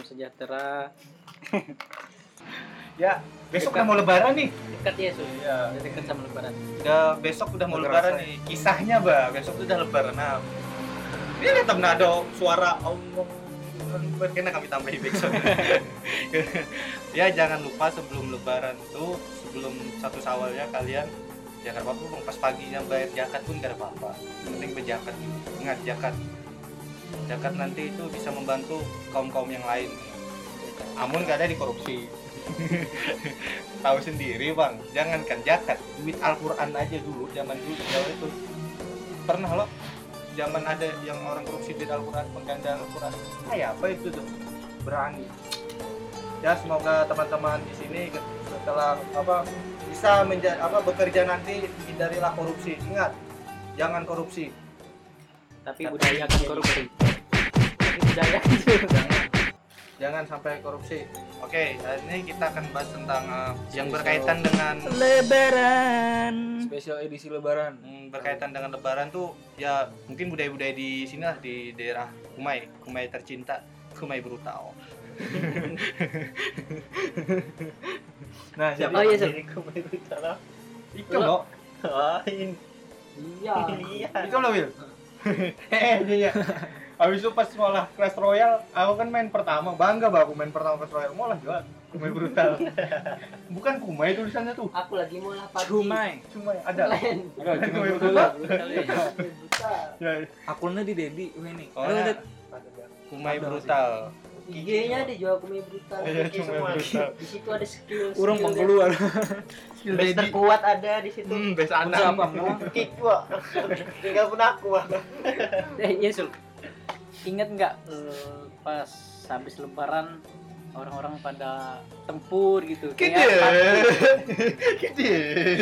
salam sejahtera. Ya, besok udah mau lebaran nih. Dekat ya, Sus. Iya. Udah dekat sama lebaran. Udah besok udah mau lebaran ngerasa nih. Kisahnya, Bah, besok udah lebaran. Nah, ini lihat ada suara Allah kena kami tambahin backsound. ya jangan lupa sebelum lebaran tuh sebelum satu sawal ya kalian jangan apa-apa bang pas paginya bayar zakat pun gak ada apa-apa penting berzakat ingat zakat zakat nanti itu bisa membantu kaum kaum yang lain. Amun gak ada di korupsi. Tahu sendiri bang. Jangankan zakat duit Al-Quran aja dulu zaman dulu jauh itu. Pernah lo zaman ada yang orang korupsi duit Al-Quran penggandaan Al-Quran. Kayak apa itu tuh? Berani. Ya semoga teman-teman di sini setelah apa bisa menja apa bekerja nanti hindarilah korupsi. Ingat jangan korupsi. Tapi budayakan korupsi. Jangan jangan sampai korupsi oke hari ini kita akan bahas tentang uh, yang berkaitan dengan Lebaran. Spesial edisi lebaran. Hmm, berkaitan dengan lebaran tuh ya mungkin budaya-budaya di sini lah di daerah Kumai, Kumai tercinta, Kumai brutal. nah, jadi Oh iya, Sus. ikam lo. Iya. Ikam lo, Wil. Eh, iya. Habis itu pas sekolah Clash Royale, aku kan main pertama, bangga bah aku main pertama Clash Royale. Mau lah jual. Kumai brutal. Bukan Kumai tulisannya tuh. Aku lagi mau lapar. Cumai. Cuma ada. Lain. Enggak, Kumai cuma brutal. Brutal ya. Brutal. Ya, Akunnya di Dedi ini. Oh, ya. Kumai brutal. IG-nya ada jual kumai brutal. Iya, Kumai brutal. Di situ ada skill. Urang skill pengkeluar. Skill Dedi. terkuat ada di situ. Hmm, best Siapa? anak. Kick gua. Tinggal pun aku. Eh, iya, Sul. Ingat nggak eh, pas habis lebaran orang-orang pada tempur gitu? Kayak Kide.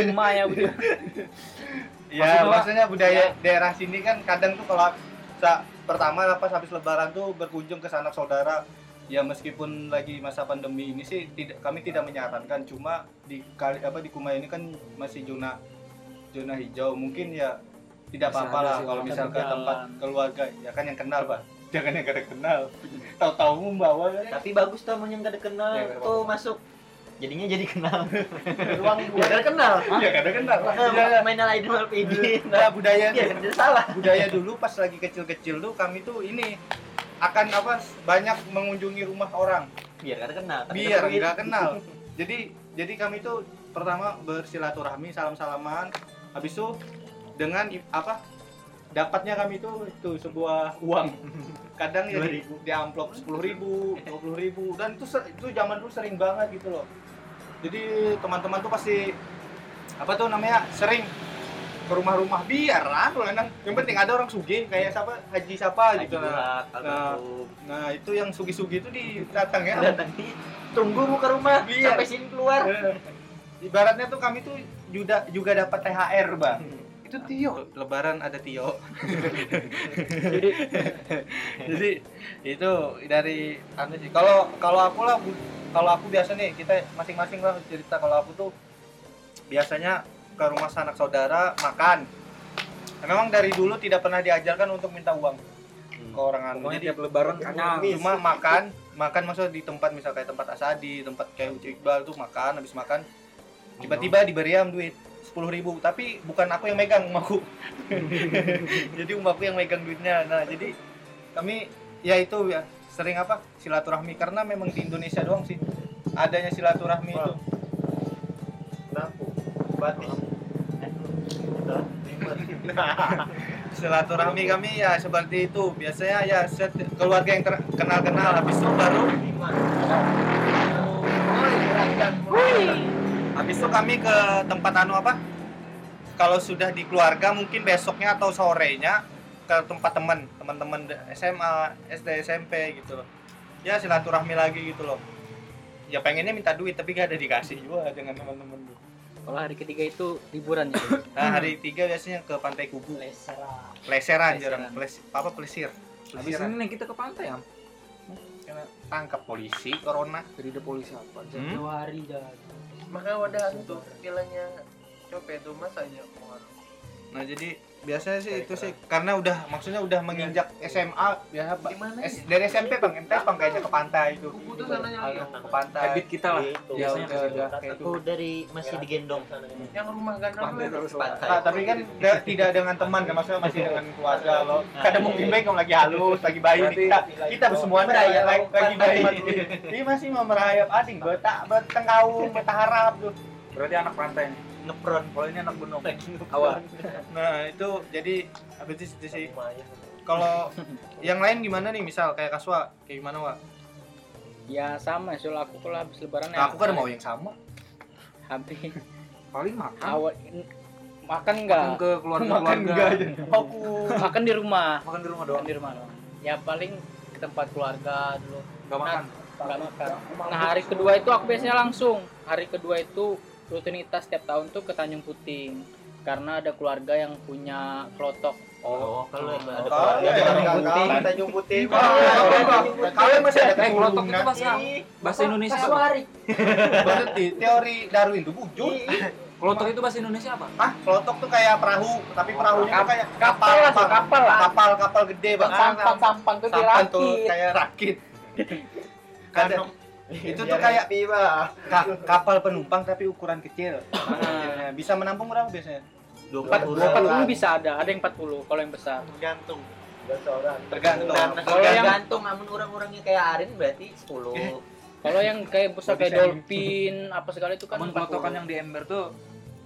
cuma ya udah Ya, Maksudnya- budaya daerah sini kan kadang tuh kalau sa- pertama pas habis lebaran tuh berkunjung ke sanak saudara. Ya meskipun lagi masa pandemi ini sih tidak kami tidak menyarankan. Cuma di kali apa di Kumai ini kan masih zona zona hijau. Mungkin ya tidak apa-apa lah kalau misal ke tempat keluarga. Ya kan yang kenal pak. Jangan yang kada kenal. Tahu-tahu membawa kan tapi bagus tuh yang gak kenal Ya, tuh masuk. Jadinya jadi kenal. Ruang buat ya, kenal. Ya kada kenal Nah, Ya, main lain mal PD nah budaya ya jadi salah. Budaya dulu pas lagi kecil-kecil tuh kami tuh ini akan apa banyak mengunjungi rumah orang. Biar gak kenal Tapi biar nggak kenal. Jadi jadi kami tuh pertama bersilaturahmi salam-salaman. Habis itu dengan apa dapatnya kami tuh itu sebuah uang. Kadang ya di, di amplop sepuluh ribu dua puluh ribu dan itu itu zaman dulu sering banget gitu loh. Jadi teman-teman tuh pasti apa tuh namanya sering ke rumah-rumah biar lah yang penting ada orang sugih kayak siapa haji siapa gitu nah, Nah, nah itu yang sugi-sugi itu didatang ya. Datang nih tunggu buka rumah Biar. sampai sini keluar. Eh, ibaratnya tuh kami tuh juga juga dapat THR bang itu Tio. Lebaran ada Tio. Jadi jadi itu dari anu sih. Kalau kalau aku lah kalau aku biasa nih kita masing-masing lah cerita. Kalau aku tuh biasanya ke rumah sanak saudara makan. Nah, memang dari dulu tidak pernah diajarkan untuk minta uang. Ke orang anu. Jadi tiap lebaran kenyang. cuma makan makan maksudnya di tempat misal kayak tempat asadi tempat kayak Uci Iqbal tuh makan habis makan tiba-tiba diberiam duit sepuluh ribu. Tapi bukan aku yang megang umaku jadi umaku yang megang duitnya. Nah jadi kami ya itu ya sering apa silaturahmi. Karena memang di Indonesia doang sih adanya silaturahmi itu. Batis. Silaturahmi kami ya seperti itu. Biasanya ya set- keluarga yang kenal-kenal. Habis itu baru habis itu kami ke tempat anu apa? Kalau sudah di keluarga mungkin besoknya atau sorenya ke tempat teman teman-teman SMA SD SMP gitu. Loh ya silaturahmi lagi gitu loh. Ya pengennya minta duit tapi gak ada dikasih juga dengan teman-teman kalau hari ketiga itu liburan ya? Nah hari tiga biasanya ke pantai kubu. Lesera leseran Leseran. jarang Peles- apa pelesir Habis ini nih kita ke pantai ya. Karena tangkap polisi corona. Jadi ada polisi apa? Hmm? dua hari dah Maka wadah tuh istilahnya copet itu mas aja pengaruh. nah jadi biasanya sih itu sih karena udah maksudnya udah menginjak SMA ya Pak. S- dari SMP bang ente bang kayaknya ke pantai itu? Ke pantai. Habit kita lah Gitu. biasanya udah, ke itu Aku dari masih digendong. yang rumah Pantai. Nah, tapi kan da- tidak dengan teman kan maksudnya masih dengan keluarga lo. Kadang mungkin baik kamu lagi halus lagi bayi kita kita semuanya Merayap. lagi, lagi bayi. Ini masih mau merayap ading betak betengkau betaharap tuh. Berarti anak pantai nih Ngepron. kalau ini anak gunung Awal. nah itu jadi habis itu sih kalau yang lain gimana nih misal kayak kaswa kayak gimana wa Ya sama, soal aku kalau habis lebaran nah, aku kan mau yang sama habis paling makan awal makan makan enggak? ke keluarga makan keluarga enggak aja aku Makan di rumah. makan di rumah Makan doang di rumah doang. Ya paling ke tempat keluarga dulu. nggak makan Enggak makan. Nah, hari kedua itu aku biasanya langsung. Hari kedua itu rutinitas setiap tahun tuh ke Tanjung Puting. Karena ada keluarga yang punya klotok. Oh, kalau ada kalau keluarga Tanjung putih. Putih. Tanjung Putih. kalau masih ada kelotok itu bahasa bahasa Indonesia apa berarti teori Darwin itu bujur kelotok itu bahasa Indonesia apa ah kelotok tuh kayak perahu tapi perahunya tuh kayak Kapal lah, tuh, kapal lah. kapal kapal gede bang Sampan-sampan tuh sampan tuh dirakit. kayak rakit kadang itu tuh kayak ka- kapal penumpang tapi ukuran kecil. Nah, bisa menampung berapa biasanya? Empat puluh. Bisa ada, ada yang 40 kalau yang besar. Gantung. tergantung. Kalau yang- gantung amun orang-orangnya kayak Arin berarti 10. Kalau yang kayak besar kayak dolphin apa segala itu kan Namun 40. kelotokan yang di ember tuh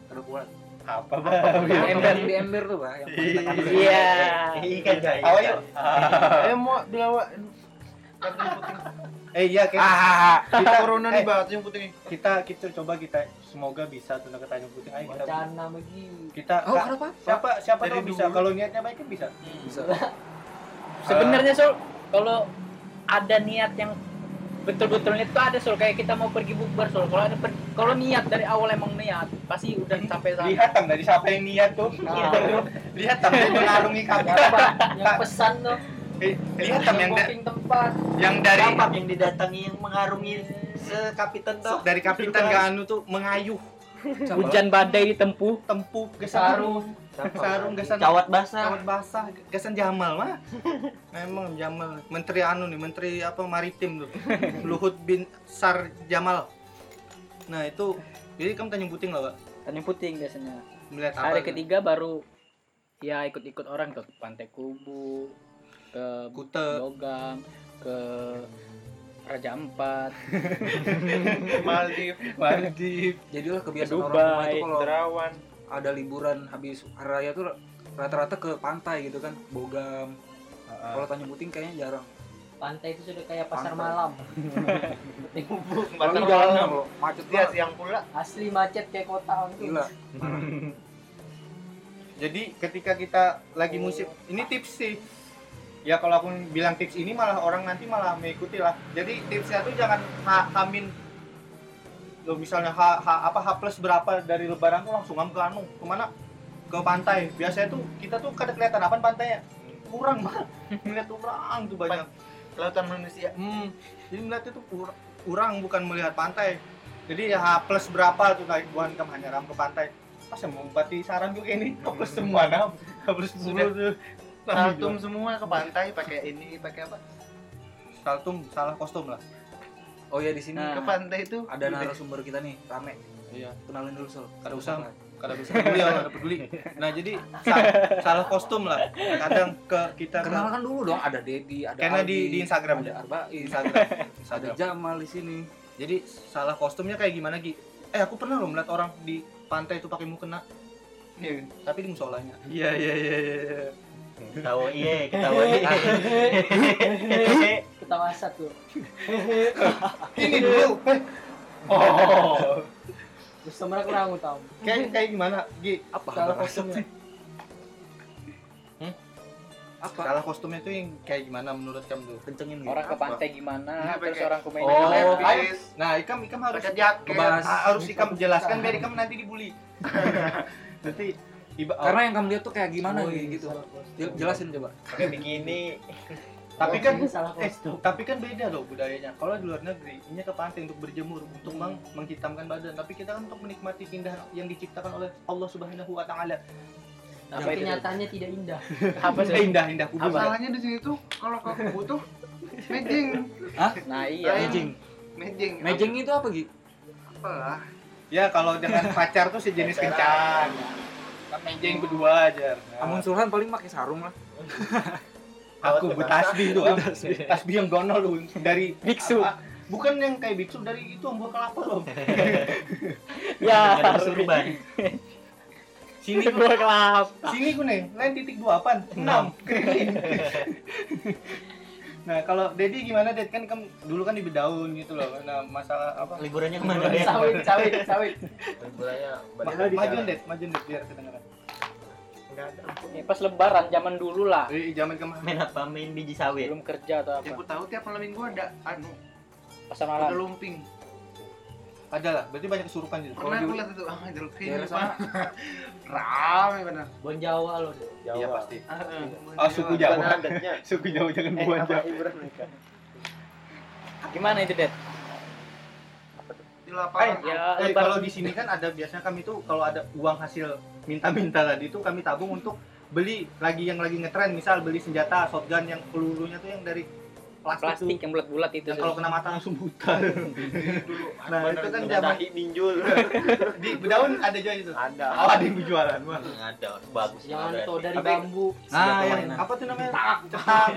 ada kuat apa Kelotok ember. yang di ember tuh tekan Iya. Ikan jaya. oh yuk Eh mau bilang eh iya kayak ah kita corona eh, nih bang yang putih nih. kita kita coba kita semoga bisa tuh ke Tanjung Putih ayo kita Wacana bagi. kita oh Kak, kenapa? siapa siapa Dari tahu bisa. kalau niatnya baik kan bisa. Bisa. Sebenarnya Sol, kalau ada niat yang betul-betul itu ada Sol kayak kita mau pergi bukber Sol. Kalau ada per- kalau niat dari awal emang niat, pasti udah sampai sana. lihat tam dari siapa yang niat tuh? Nah. lihat tam yang mengarungi kapal yang pesan tuh, Eh, lihat tam yang da- tempat. yang dari Kapak yang didatangi yang mengarungi sekapitan tuh. dari kapitan ke anu tuh mengayuh. Hujan badai ditempuh, tempuh gesan sarung. sarung gesan Cawat basah. kawat basah. Gesan Jamal mah. Memang Jamal. Menteri anu nih menteri apa maritim tuh. Luhut bin Sar Jamal. Nah itu jadi kamu Tanjung Puting lah pak Tanjung Puting biasanya. melihat apa Hari ketiga baru ya ikut-ikut orang ke Pantai Kubu, ke Kute. Bogam, ke Raja Ampat, Maldiv, Maldiv jadilah kebiasaan Dubai, orang rumah itu kalau Derawan. ada liburan habis hari raya tuh rata-rata ke pantai gitu kan bogam. Kalau Tanjung Puting kayaknya jarang. Pantai itu sudah kayak pasar malam. Apalagi jalannya loh macet Dia siang pula. Asli macet kayak kota gila. Jadi ketika kita lagi musim ini tips sih ya kalau aku bilang tips ini malah orang nanti malah mengikuti lah. Jadi tipsnya tuh jangan ha, hamin lo misalnya H, H apa H plus berapa dari lebaran tuh langsung ke anu ke mana? Ke pantai. Biasanya tuh kita tuh kada kelihatan apa pantainya. Kurang mah melihat orang tuh banyak. Kelautan manusia. hmm, jadi melihatnya tuh kur- kurang bukan melihat pantai. Jadi ya H plus berapa tuh kayak bukan kamu hanya ram ke pantai. Pas yang mau bati saran juga ini? H plus semua nah H plus sepuluh tuh Saltum semua ke pantai pakai ini, pakai apa? saltum salah kostum lah. Oh ya di sini Nah. Ke pantai itu ada narasumber kita nih rame. Iya. Kenalin dulu sol. Kada usah. kada bisa peduli ya kada peduli. Nah jadi sa- salah kostum lah. Kadang ke kita ke kenalkan dulu dong ada Dedi ada Karena Aldi, di- di Instagram ada aja. Arbain Instagram. Ada Instagram. Jamal di sini. Jadi salah kostumnya kayak gimana Gi? eh aku pernah loh melihat orang di pantai itu pakai mukena. Iya. tapi di musolanya. Iya iya iya iya Ketawa iya, ketawa. Iya. kita masak tuh. Ini dulu. Eh. oh. Terus temen aku ragu tau kayak kayak gimana Gi? apa salah kostumnya. Apa? Salah kostumnya itu yang kayak gimana menurut kamu tuh? Kencengin gitu. Orang ke pantai gimana Iya, terus orang ke main Oh, Lepis, nah ikam ikam harus jaket. Harus ikam jelaskan biar ikam nanti dibully. Nanti iba karena yang kamu lihat tuh kayak gimana Oh, gitu iya, gitu jelasin coba Pakai bikini. tapi kan salah eh, tapi kan beda loh budayanya kalau di luar negeri ini ke pantai untuk berjemur untuk meng menghitamkan badan tapi kita kan untuk menikmati keindahan yang diciptakan oleh Allah Subhanahu wa taala Apa Tapi itu? kenyataannya tidak indah. Apa sih? Indah indah kudu Masalahnya di sini tuh kalau ke kubu tuh mejing, Nah, iya. Mejing. mejing. Mejing itu apa Gi? Apalah. ya kalau dengan pacar tuh sejenis kencan kan mejeng berdua aja Nah, Amun Surhan paling pakai sarung lah. aku bertasbih tuh tasbih yang gonol lu dari Biksu. apa, bukan yang kayak biksu dari itu buah kelapa loh. Ya, surban. sini gua kelap. sini gue nih lain titik dua apaan? Enam. Keliling nah kalau Dedi gimana Ded kan dulu kan di Bedaun gitu loh nah masalah apa Liburannya ke mana deh? Sawit, sawit, sawit. Liburannya Ma- majuan Ded majuan Ded biar kedengeran Enggak ada. Ya, pas lebaran zaman dulu lah. Eh, zaman ke mana Main apa? Main biji sawit. Belum kerja atau Yang apa. ku tahu tiap malam minggu ada anu, Pasar ada malam. lumping. ada lah berarti banyak kesurupan gitu Pernah aku lihat itu, ah sana. Pak. Rame benar. Bon Jawa loh. iya pasti Ah, oh suku Jawa adatnya. suku Jawa jangan Eh, apa Jawa? Gimana itu, Det? Di lapangan. Ya, Eh, kalau di sini kan ada biasanya kami tuh kalau ada uang hasil minta-minta tadi itu kami tabung untuk beli lagi yang lagi ngetren misal beli senjata shotgun yang pelurunya tuh yang dari plastik, plastik tuh yang bulat-bulat itu. yang kalau kena mata langsung buta dulu. nah itu kan zaman ninjul. di Bedaun ada juga itu Ada. oh ada yang berjualan wah Ada, bagus. Yang anu tuh dari Tapi- bambu. nah yang apa tuh namanya cetak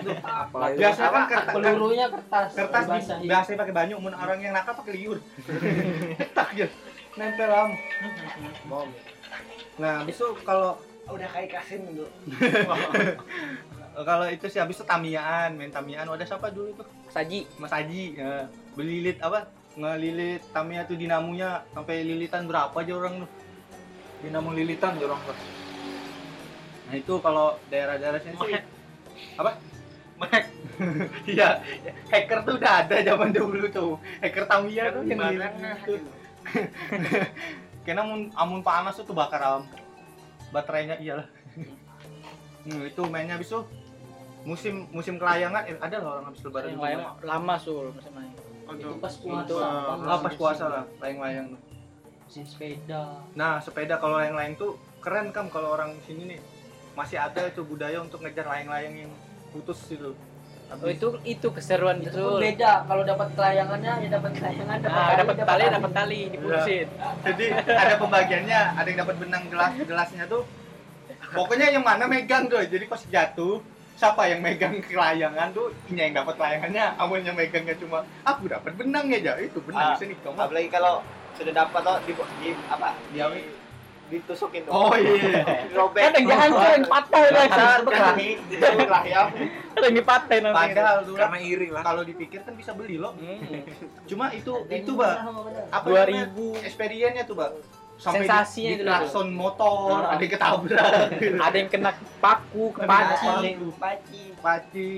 tuh Apa itu? biasanya kan kertas Pelurunya kertas. kertas biasanya pakai banyu mun orang yang nakal pakai liur cetak ya nempel am nah besok kalau Udah kayak kasin dulu. kalau itu sih habis itu tamiaan main tamiaan. Ada siapa dulu tuh Saji. Mas Haji ya. belilit apa? Ngelilit Tamiya tuh dinamonya sampai lilitan berapa aja orang tuh? Dinamo lilitan jorong lah. nah itu kalau daerah-daerah sini sih apa? Mek iya. Hacker tuh udah ada zaman dulu tuh. Hacker Tamiya tuh yang tuh karena amun, amun panas tuh bakar am baterainya iyalah. Hmm, itu mainnya habis itu musim musim kelayangan eh, ada loh orang habis lebaran Yang itu layang lama sul musim main. Itu pas Itu, puasa. ah pas puasa lah layang-layang tuh Mesin sepeda. Nah, sepeda kalau layang-layang tuh keren kan kalau orang sini nih. Masih ada itu budaya untuk ngejar layang-layang yang putus gitu. Oh, itu itu keseruan Itu itu. pun beda. Kalau dapat kelayangannya ya dapat kelayangan, dapat Nah, tali, dapat tali, dapat tali, diputusin. Jadi ada pembagiannya, ada yang dapat benang gelas gelasnya tuh. Pokoknya yang mana megang tuh. Jadi pas jatuh siapa yang megang kelayangan tuh ini yang dapat layangannya amun yang megangnya cuma aku dapat benang ya itu benang Ah, sini kamu Apalagi kalau sudah dapat tuh di, di apa? Di Diawi. ditusukin tuh. oh iya Robek. Kan yang hancur yang patah lah. Harus berkelahi. Berkelahi ya. Ada yang dipatahin nanti. padahal dulu Karena iri lah. kalau dipikir kan bisa beli loh Hmm. cuma itu itu ini benar. apa 2000. namanya? experience-nya tuh, Bang. Sampai Sensasinya di, itu di klakson motor, Ah. ada yang ketabrak. Ada yang kena paku, kepaci. Paci. Paci.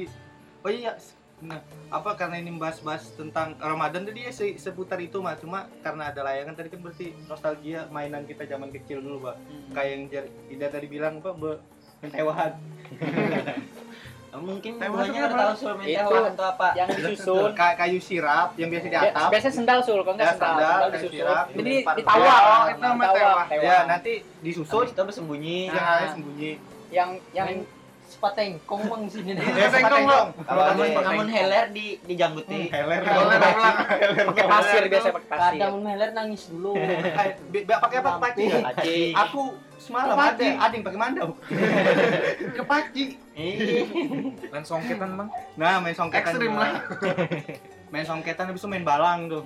Oh iya, nah, apa karena ini bahas-bahas tentang Ramadan tadi ya se- seputar itu mah cuma karena ada layangan tadi kan berarti nostalgia mainan kita zaman kecil dulu, Pak. Kayak yang Ida tadi bilang apa, Be, mentewahan. Mungkin nggak tahu Itu. mentewan atau apa. Yang disusun. Kayak kayu sirap yang biasa di Ya, atap. biasanya sendal sul, kalau enggak Ya, sendal, sendal, disusun. sirap. Jadi ditawa. Oh, itu namanya Tawa, tewa. Ya, nanti disusun Habis itu bersembunyi. yang Nah. ada sembunyi. Yang yang sepatengkong bang di sini. Ya, sepateng dong. Kalau namun sepateng. namun heler di dijangguti. Hmm, heler. Heler, heler. pakai pasir biasa pakai pasir. Kadang meler nangis dulu. Eh, pakai apa paci ya? Paci. Aku semalam ada ada yang pakai mandau. Kepaci. Ih. Main songketan bang. Nah, main songketan. Ekstrim lah. main songketan habis itu main balang tuh.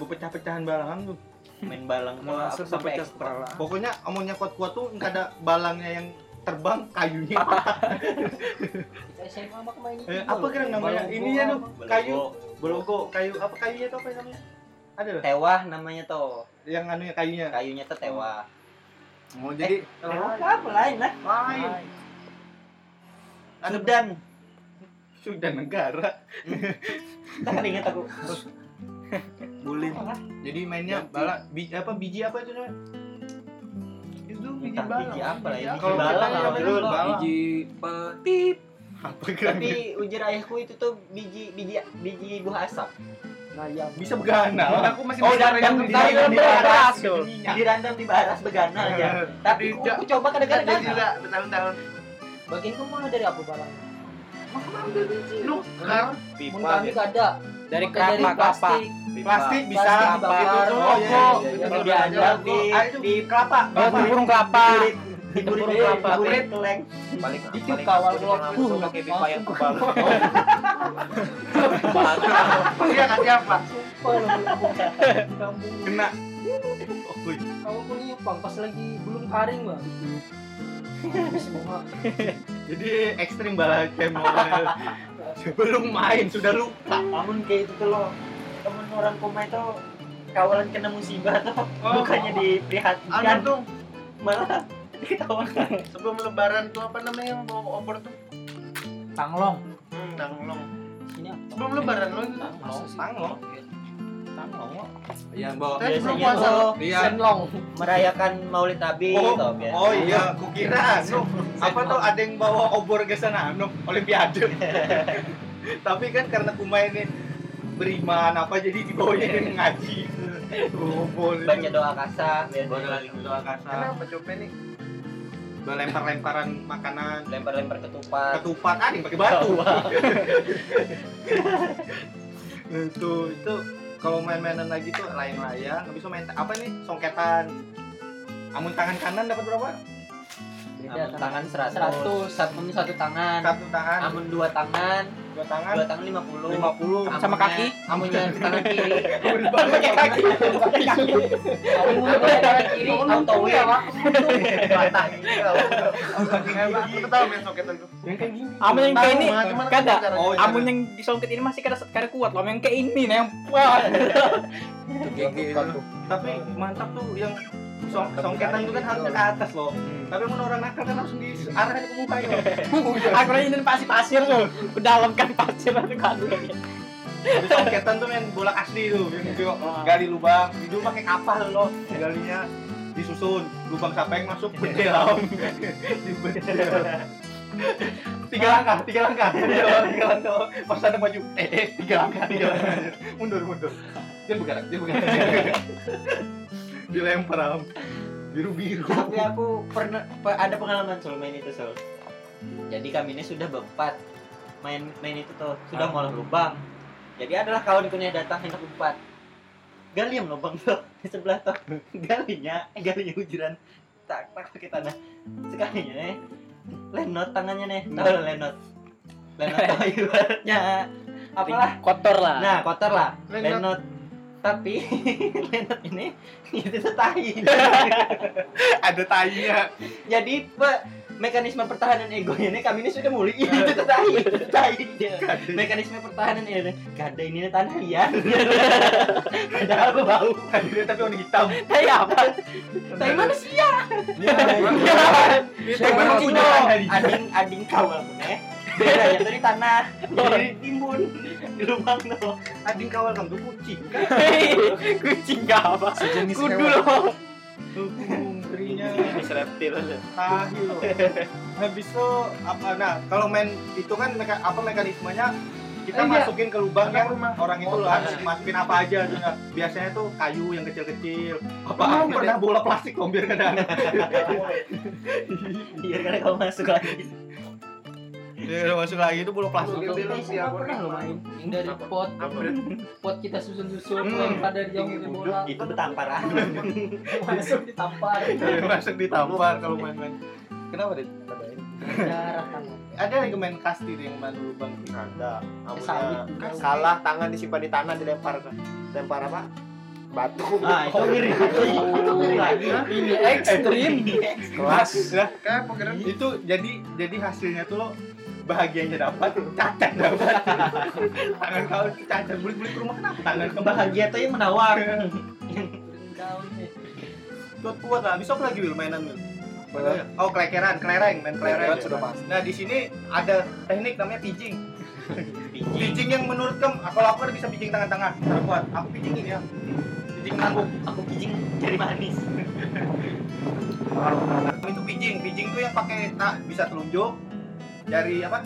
Berpecah-pecahan balang tuh. Main balang sampai kepala. Pokoknya amunnya kuat-kuat tuh enggak ada balangnya yang terbang kayunya. Kita SMA mah main itu. Eh, apa kira namanya? Ini ya tuh kayu belogo, kayu apa kayunya tuh apa namanya? Ada loh. Tewah namanya tuh. Yang anunya kayunya. Kayunya tuh tewah. Oh, jadi apa lain lah? lain. Sudan. sudah negara. Tak ingat aku. Bulin. Jadi mainnya bala biji apa biji apa itu namanya? Biji Entah balang. biji apa lah ya. Biji Kalau namanya apa dulu. balang. Biji petip. Tapi ujar ayahku itu tuh biji biji biji buah asap. Ngayam. bisa begana Aku masih Oh, dan- dan- di baras. Di random di baras begana aja. Tapi aku, Tidak. aku coba Kan kadang-kadang juga bertahun-tahun. Bagian kamu mana dari apa barang? Lu kar Mun kami gak ada. Dari Maka dari kelapa, kelapa. plastik. plastik bisa Plastik apa dibakar, itu tuh rokok. iya, iya, iya. Diajak di di kelapa. Oh, burung kelapa. Di Burung kelapa. kelapa. Burit leng. paling Itu kawal langsung pakai pipa yang tebal Iya kasih apa? Kena. Kamu pun nyupang pas lagi belum kering bang. Jadi ekstrim bala kemo sebelum main sudah lupa Namun kayak itu tuh loh. Temen orang koma itu kawalan kena musibah tuh. Oh. Bukannya Anu diprihatinkan. tuh Malah diketawakan. sebelum lebaran tuh apa namanya yang bawa opor tuh? Tanglong. Hmm, apa? Sebelum lebaran lo itu. tanglong tanglong yang bawa Biasanya tuh lo. iya Senlong merayakan Maulid Nabi Oh, gitu biasa. oh iya, kukira anu apa tuh ada yang bawa obor ke sana anu olimpiade. Tapi kan karena kumainin beriman apa jadi dibawanya dengan ngaji. Obor. baca doa kasah biasanya doa kasar. Kenapa coba nih? Lempar-lemparan makanan lempar-lempar ketupat ketupat yang pakai batu. itu itu kalau main-mainan lagi tuh layang-layang habis itu main apa nih? Songketan. Amun tangan kanan dapat berapa? Beda Amun tangan tangan 100 seratus, satu satu tangan. satu tangan. Amun dua tangan dua tangan. Dua tangan 50 lima puluh. Sama kaki? amunnya tangan kiri. Pakai kaki. Kamu mau pakai tangan kiri, auto patah ini kau Aku tahu main soketan tuh. yang kayak gini. Amun yang kayak ini, kada. Oh, iya. Amun yang disongket ini masih kada kada kuat loh. Yang kayak ini nah yang wah. tapi mantap tuh yang song songketan itu kan harusnya ke atas loh. Tapi mau orang nakal kan langsung diarahkan ke muka ya Aku ini pasir pasir tuh. Ke dalam kan pasir itu kan. Songketan tuh main bola asli tuh. Yang itu gali lubang. Itu pakai kapal loh. Galinya disusun. Lubang siapa yang masuk bedel bedel tiga langkah tiga langkah. Tiga langkah tiga langkah. Pas ada maju eh eh tiga langkah tiga langkah. Mundur mundur. Dia bergerak dia bergerak dilempar am biru biru tapi aku pernah pe- ada pengalaman soal main itu soal jadi kami ini sudah berempat. Main main itu tuh sudah Ah. ngolah lubang. Jadi adalah kawanku yang datang hendak empat gali yang lubang tuh di sebelah tuh. Galinya eh, galinya hujuran. Tak tak ke tanah. Sekalinya nih lenot tangannya nih. Tahu lah lenot? Lenot tuh ibaratnya? Apalah? Kotor lah. nah kotor lah. Lenot. Tapi lenot ini itu tahi ada tainya jadi pe- mekanisme pertahanan egonya ini kami ini sudah mulai itu tahi itu dia. mekanisme pertahanan ini kada ini nih tanah liar padahal aku bau. Tadinya tapi warna hitam. Kayak apa? tapi manusia. Ya itu tanah di ading ading kawal eh beda ya dari tanah jadi timbun di lubang tuh ading kawal kamu tuh kucing. Kan Kucing gak apa? sejenis Kudu loh. berinya jenis reptil. Tahi habis itu apa nah kalau main itu kan meka, apa mekanismenya? Kita Eh, iya. masukin ke lubang yang rumah. orang itu lah. masukin apa aja nah. biasanya tuh kayu yang kecil-kecil. Apa? Aku pernah bola plastik loh biar kadang biar karena kau masuk lagi ya masuk lagi. Itu bola plastik. Sih aku pernah lo main. yang dari pot. Pot kita susun-susun Hmm. lempar dari jauh ke bola. itu betamparan masuk ditampar. Masuk ditampar kalau main-main. Kenapa deh darah tangan ada yang main kasti yang main lubang Ada. sawit Amunya salah tangan disimpan di tanah dilempar. Lempar apa? Batu. ah itu ngeri. Itu ngeri lagi ini ekstrim. Kelas. Kayak itu jadi jadi hasilnya tuh lo bahagianya dapat cacat dapat. Tangan kau cacat beli beli ke rumah kenapa? Tangan kau bahagia tuh yang menawar. Kuat kuat lah bisa apa lagi Wil mainan Wil? Oh kelekeran kelereng main kelereng. Sudah pasti. nah di sini ada teknik namanya pijing pijing yang menurut kamu kalau aku ada bisa pijing tangan tangan cara kuat aku pijingin ya. Pijing aku aku kijing jari manis itu pijing pijing tuh yang pakai tak bisa telunjuk dari apa?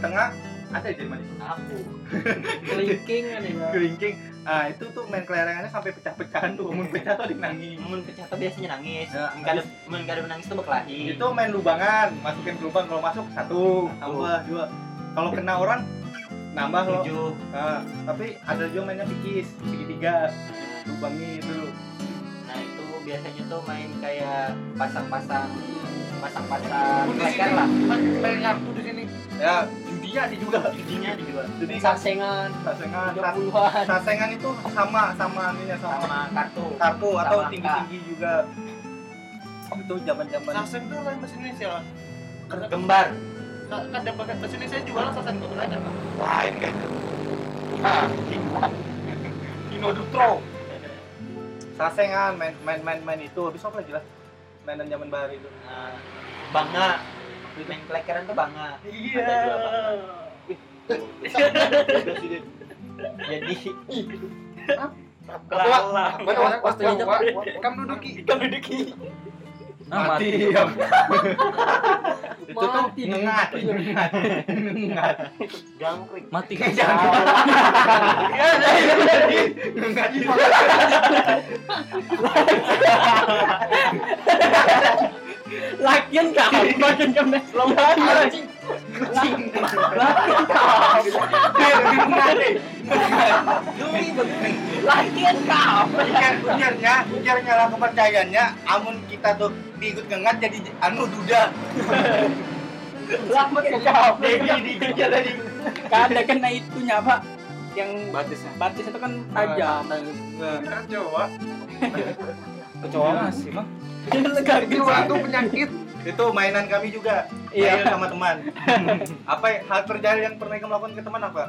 Tengah? Ada aja manis Aku. kelingking kan ya kelingking. Ah itu tuh main kelerengannya sampai pecah-pecahan tuh. Mun pecah tuh ada nangis Mun pecah tuh biasanya nangis. Ya, Mun kada mun kada menangis tuh berkelahi. itu main lubangan. Masukin ke lubang kalau masuk satu. Tambah dua. Kalau kena orang nambah loh tujuh. Nah, tapi ada juga mainnya pikis segitiga. Lubangnya itu. Nah itu biasanya tuh main kayak pasang-pasang pasang-pasang leker lah. main kartu di sini. Ya judinya ada juga. Judinya ada juga. jadi sasengan. sasengan puluhan. sasengan itu sama sama anunya sama, Sama kartu. kartu atau Sama tinggi tinggi juga. Itu zaman zaman sasen itu lain bahasa Indonesia lah Gembar. kan ada pakai bahasa Indonesia juga lah sasen itu belajar kan lain kan ah Kino Dutro. Sasengan main main main main itu. Habis apa lagi lah mainan zaman baru itu. Nah, bangga. Main klekeran tuh bangga. iya. Jadi waktunya kamu duduki. Kamu duduki. Nah, mati. itu tuh Mati. nengat nengat nengat Jangkrik. Mati. lakian kapan kan lomba anjing lakian lakian kapan biar biarnya biar nyala kepercayaannya amun kita tuh diikut ngengat jadi anu duda. Lambat kapan jadi dikejar tadi. Ada kena itunya pak. Yang Batisnya. batis itu kan tajam. nah coba Kecoa masih, Bang. Lega itu penyakit. Itu mainan kami juga. Iya. main sama teman. Apa ya, hal terjadi yang pernah kamu lakukan ke teman apa?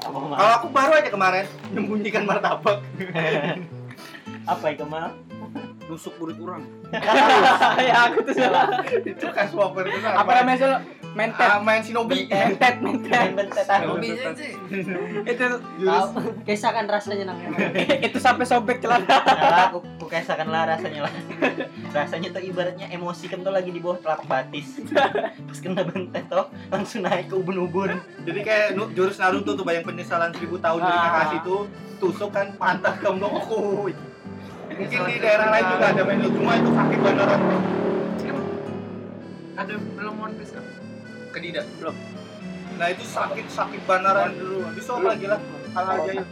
Kalau aku baru aja kemarin menyembunyikan martabak. Apa itu mal? Nusuk kulit orang. ya aku tuh salah itu kan swapper itu apa namanya Sul? mentet Ah, main shinobi mentet mentet bentet aku. itu Kisah kan rasanya nang itu sampai sobek celana aku, aku kisahkan lah rasanya lah. rasanya tuh ibaratnya emosi kan tuh lagi di bawah telapak batis. Pas kena bentet tuh langsung naik ke ubun-ubun. jadi kayak jurus Naruto tuh bayang penyesalan seribu tahun dari Ah. Kakashi itu tusuk kan pantat kamu oh mungkin di daerah lain juga ada itu cuma itu sakit beneran ada belum One Piece kan kedidak belum. Nah itu sakit sakit beneran. Dulu habis itu apa lagi lah. Hal aja. Yuk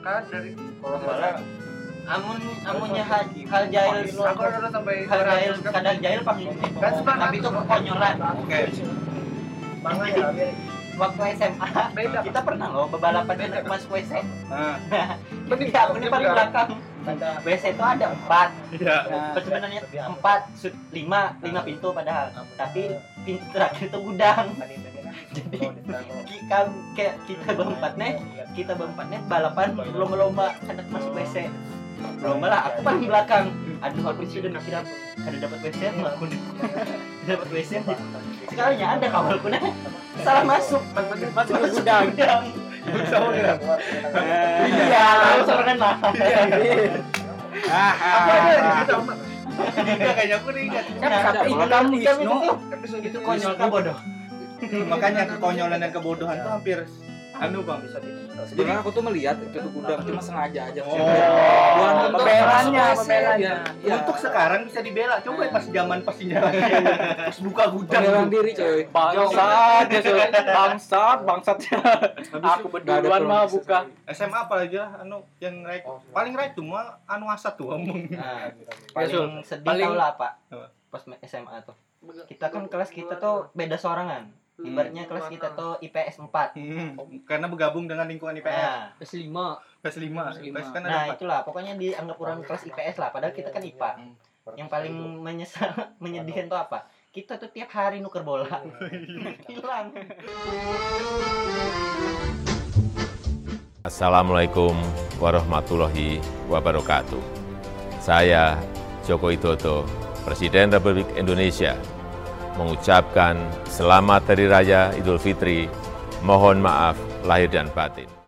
kan dari Amun amunnya hal, hal jahil aku udah sampai hal jahil 200 kan kadang jahil panggil Kan sebenarnya- tapi itu kekonyolan. oke. Waktu SMA beda kita pernah loh bebalapan kita masuk WC. nah Mending aku nih paling belakang. WC itu ada empat. iya Sebenarnya empat, lima, lima pintu padahal. Tapi pintu terakhir itu gudang. Jadi kita kayak kita berempat nih, kita berempat nih balapan lomba-lomba anak masuk WC. Lomba lah, aku paling belakang. Aduh, aku sudah mikir aku ada dapat WC nggak aku nih. dapat WC. Sekalinya ada kawanku nih salah masuk. Masuk ke gudang. Sama kita Iya, tahu sorangan lah. ah aku ada sama Enggak, kayaknya aku nih ingat. Siapa itu kamu Itu konyol kan bodoh. makanya kekonyolan dan kebodohan tuh hampir anu bang Sebenarnya aku tuh melihat itu tuh gudang cuma sengaja aja. Oh. Masuk WC, pembelannya. ya. untuk sekarang bisa dibela coba pas zaman pas nyala pas buka gudang Pembelaan diri coy. bangsat ya Sul. bangsat bangsat aku berduluan mah buka. SMA apa aja anu yang right paling right tuh mah anu asat tuh ngomong Nah, Sul. paling sedih Paling- tau lah pak Apa? pas SMA tuh kita kan kelas kita tuh beda sorangan ibaratnya kelas kita tuh IPS 4 Hmm, karena bergabung dengan lingkungan IPS nah, plus lima. PS 5 PS kan ada nah empat. itulah. Pokoknya dianggap orang kelas IPS lah. Padahal kita kan IPA yang paling menyesal menyedihkan tuh apa? Kita tuh tiap hari nuker bola. Hilang. Assalamualaikum warahmatullahi wabarakatuh. Saya Joko Widodo, Presiden Republik Indonesia, mengucapkan selamat Hari Raya Idul Fitri. Mohon maaf lahir dan batin.